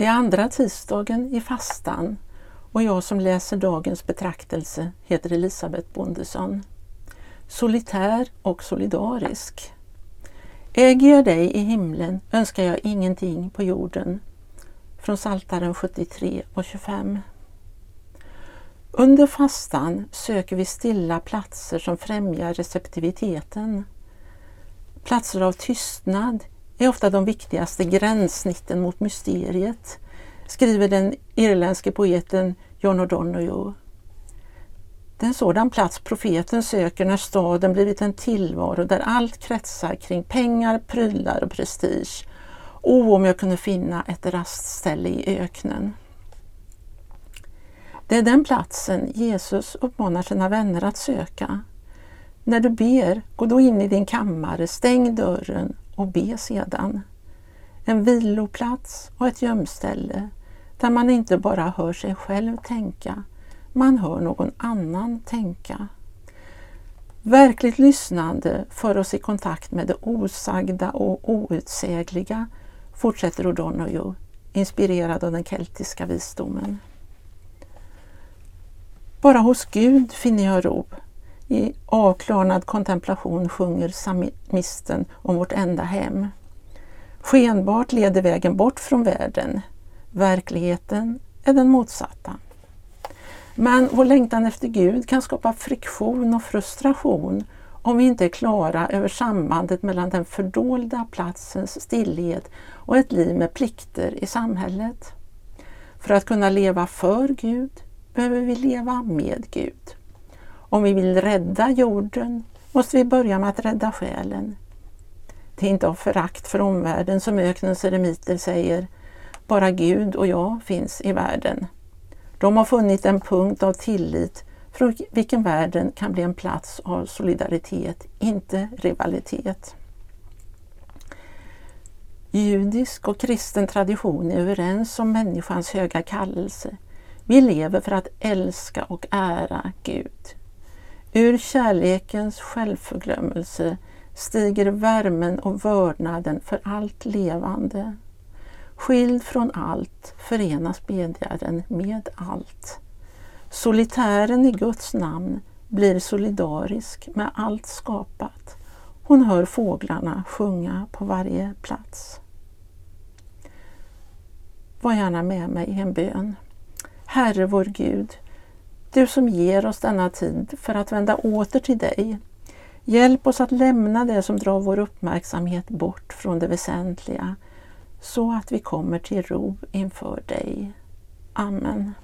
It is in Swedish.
Det är andra tisdagen i fastan och jag som läser dagens betraktelse heter Elisabeth Bondesson. Solitär och solidarisk. Äger jag dig i himlen önskar jag ingenting på jorden. Från Saltaren 73 och 25. Under fastan söker vi stilla platser som främjar receptiviteten. Platser av tystnad är ofta de viktigaste gränssnitten mot mysteriet, skriver den irländske poeten John O'Donoghue. Det är en sådan plats profeten söker när staden blivit en tillvaro där allt kretsar kring pengar, prylar och prestige. O, om jag kunde finna ett rastställe i öknen. Det är den platsen Jesus uppmanar sina vänner att söka. När du ber, gå då in i din kammare, stäng dörren och be sedan. En viloplats och ett gömställe där man inte bara hör sig själv tänka, man hör någon annan tänka. Verkligt lyssnande för oss i kontakt med det osagda och outsägliga, fortsätter O'Donoghue, inspirerad av den keltiska visdomen. Bara hos Gud finner jag ro. I avklarnad kontemplation sjunger psalmisten om vårt enda hem. Skenbart leder vägen bort från världen. Verkligheten är den motsatta. Men vår längtan efter Gud kan skapa friktion och frustration om vi inte är klara över sambandet mellan den fördolda platsens stillhet och ett liv med plikter i samhället. För att kunna leva för Gud behöver vi leva med Gud. Om vi vill rädda jorden måste vi börja med att rädda själen. Det är inte av förakt för omvärlden som öknens eremiter säger bara Gud och jag finns i världen. De har funnit en punkt av tillit från vilken världen kan bli en plats av solidaritet, inte rivalitet. Judisk och kristen tradition är överens om människans höga kallelse. Vi lever för att älska och ära Gud. Ur kärlekens självförglömmelse stiger värmen och vördnaden för allt levande. Skild från allt förenas bedjaren med allt. Solitären i Guds namn blir solidarisk med allt skapat. Hon hör fåglarna sjunga på varje plats. Var gärna med mig i en bön. Herre vår Gud, du som ger oss denna tid för att vända åter till dig. Hjälp oss att lämna det som drar vår uppmärksamhet bort från det väsentliga så att vi kommer till ro inför dig. Amen.